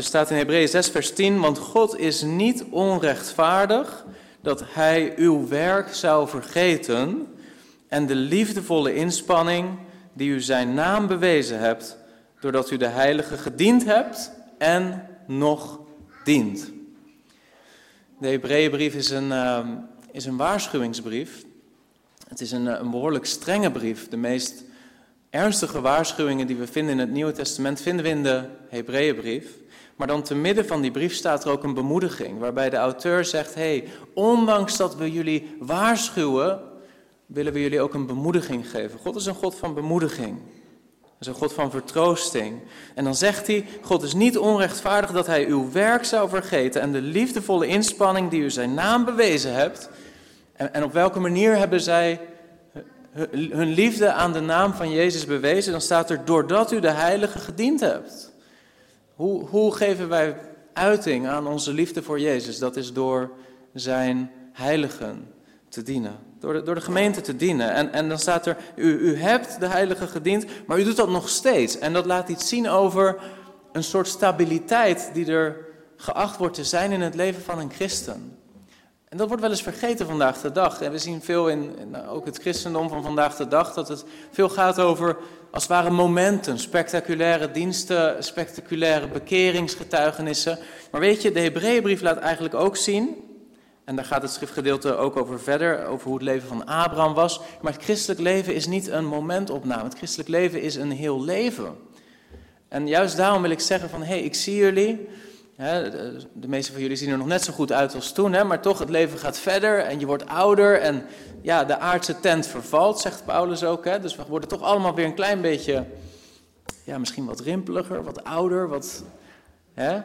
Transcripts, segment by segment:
er staat in Hebreeën 6, vers 10, want God is niet onrechtvaardig dat Hij uw werk zou vergeten en de liefdevolle inspanning die u zijn naam bewezen hebt, doordat u de Heilige gediend hebt en nog dient. De Hebreeënbrief is een, uh, is een waarschuwingsbrief. Het is een, eh, een behoorlijk strenge brief. De meest ernstige waarschuwingen die we vinden in het Nieuwe Testament vinden we in de Hebreeënbrief. Maar dan te midden van die brief staat er ook een bemoediging, waarbij de auteur zegt: hey, ondanks dat we jullie waarschuwen, willen we jullie ook een bemoediging geven. God is een God van bemoediging. Hij is een God van vertroosting. En dan zegt hij: God is niet onrechtvaardig dat hij uw werk zou vergeten en de liefdevolle inspanning die u zijn naam bewezen hebt. En, en op welke manier hebben zij hun liefde aan de naam van Jezus bewezen? Dan staat er: doordat u de Heilige gediend hebt. Hoe, hoe geven wij uiting aan onze liefde voor Jezus? Dat is door zijn heiligen te dienen. Door de, door de gemeente te dienen. En, en dan staat er, u, u hebt de heilige gediend, maar u doet dat nog steeds. En dat laat iets zien over een soort stabiliteit die er geacht wordt te zijn in het leven van een christen. En dat wordt wel eens vergeten vandaag de dag. En we zien veel in, nou, ook het christendom van vandaag de dag, dat het veel gaat over als het ware momenten, spectaculaire diensten, spectaculaire bekeringsgetuigenissen. Maar weet je, de Hebreeënbrief laat eigenlijk ook zien, en daar gaat het schriftgedeelte ook over verder, over hoe het leven van Abraham was. Maar het christelijk leven is niet een momentopname. Het christelijk leven is een heel leven. En juist daarom wil ik zeggen van, hé, hey, ik zie jullie. De, meeste van jullie zien er nog net zo goed uit als toen, maar toch, het leven gaat verder en je wordt ouder. En ja, de aardse tent vervalt, zegt Paulus ook. Dus we worden toch allemaal weer een klein beetje, ja, misschien wat rimpeliger, wat ouder, wat... Hè.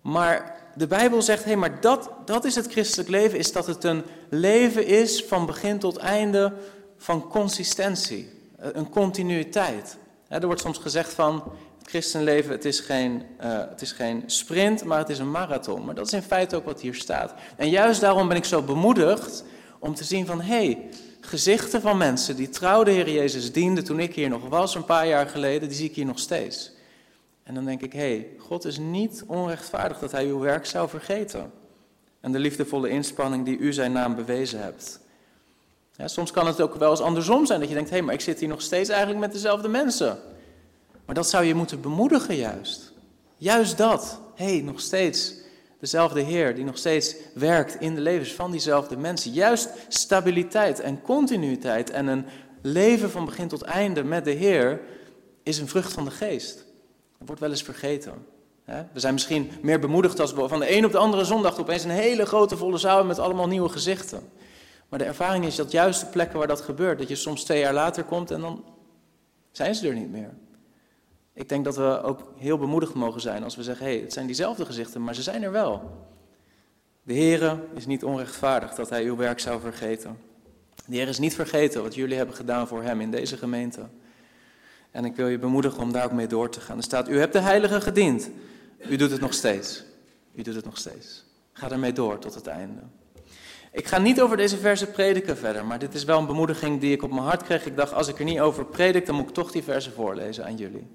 Maar de Bijbel zegt, hé, maar dat, dat is het christelijk leven, is dat het een leven is van begin tot einde van consistentie, een continuïteit. Er wordt soms gezegd van, christenleven, het is, geen, uh, het is geen sprint, maar het is een marathon. Maar dat is in feite ook wat hier staat. En juist daarom ben ik zo bemoedigd om te zien van, hé, hey, gezichten van mensen die trouw de Heer Jezus dienden toen ik hier nog was, een paar jaar geleden, die zie ik hier nog steeds. En dan denk ik, hé, hey, God is niet onrechtvaardig dat hij uw werk zou vergeten. En de liefdevolle inspanning die u zijn naam bewezen hebt. Ja, soms kan het ook wel eens andersom zijn, dat je denkt, hé, hey, maar ik zit hier nog steeds eigenlijk met dezelfde mensen. Maar dat zou je moeten bemoedigen juist. Juist dat. Hé, hey, nog steeds dezelfde Heer die nog steeds werkt in de levens van diezelfde mensen. Juist stabiliteit en continuïteit en een leven van begin tot einde met de Heer is een vrucht van de geest. Dat wordt wel eens vergeten. We zijn misschien meer bemoedigd als we van de een op de andere zondag opeens een hele grote volle zaal met allemaal nieuwe gezichten. Maar de ervaring is dat juist de plekken waar dat gebeurt, dat je soms twee jaar later komt en dan zijn ze er niet meer. Ik denk dat we ook heel bemoedigd mogen zijn als we zeggen, hé, hey, het zijn diezelfde gezichten, maar ze zijn er wel. De Heer is niet onrechtvaardig dat Hij uw werk zou vergeten. De Heer is niet vergeten wat jullie hebben gedaan voor Hem in deze gemeente. En ik wil je bemoedigen om daar ook mee door te gaan. Er staat, u hebt de heilige gediend. U doet het nog steeds. U doet het nog steeds. Ga ermee door tot het einde. Ik ga niet over deze verse prediken verder, maar dit is wel een bemoediging die ik op mijn hart kreeg. Ik dacht, als ik er niet over predik, dan moet ik toch die verse voorlezen aan jullie.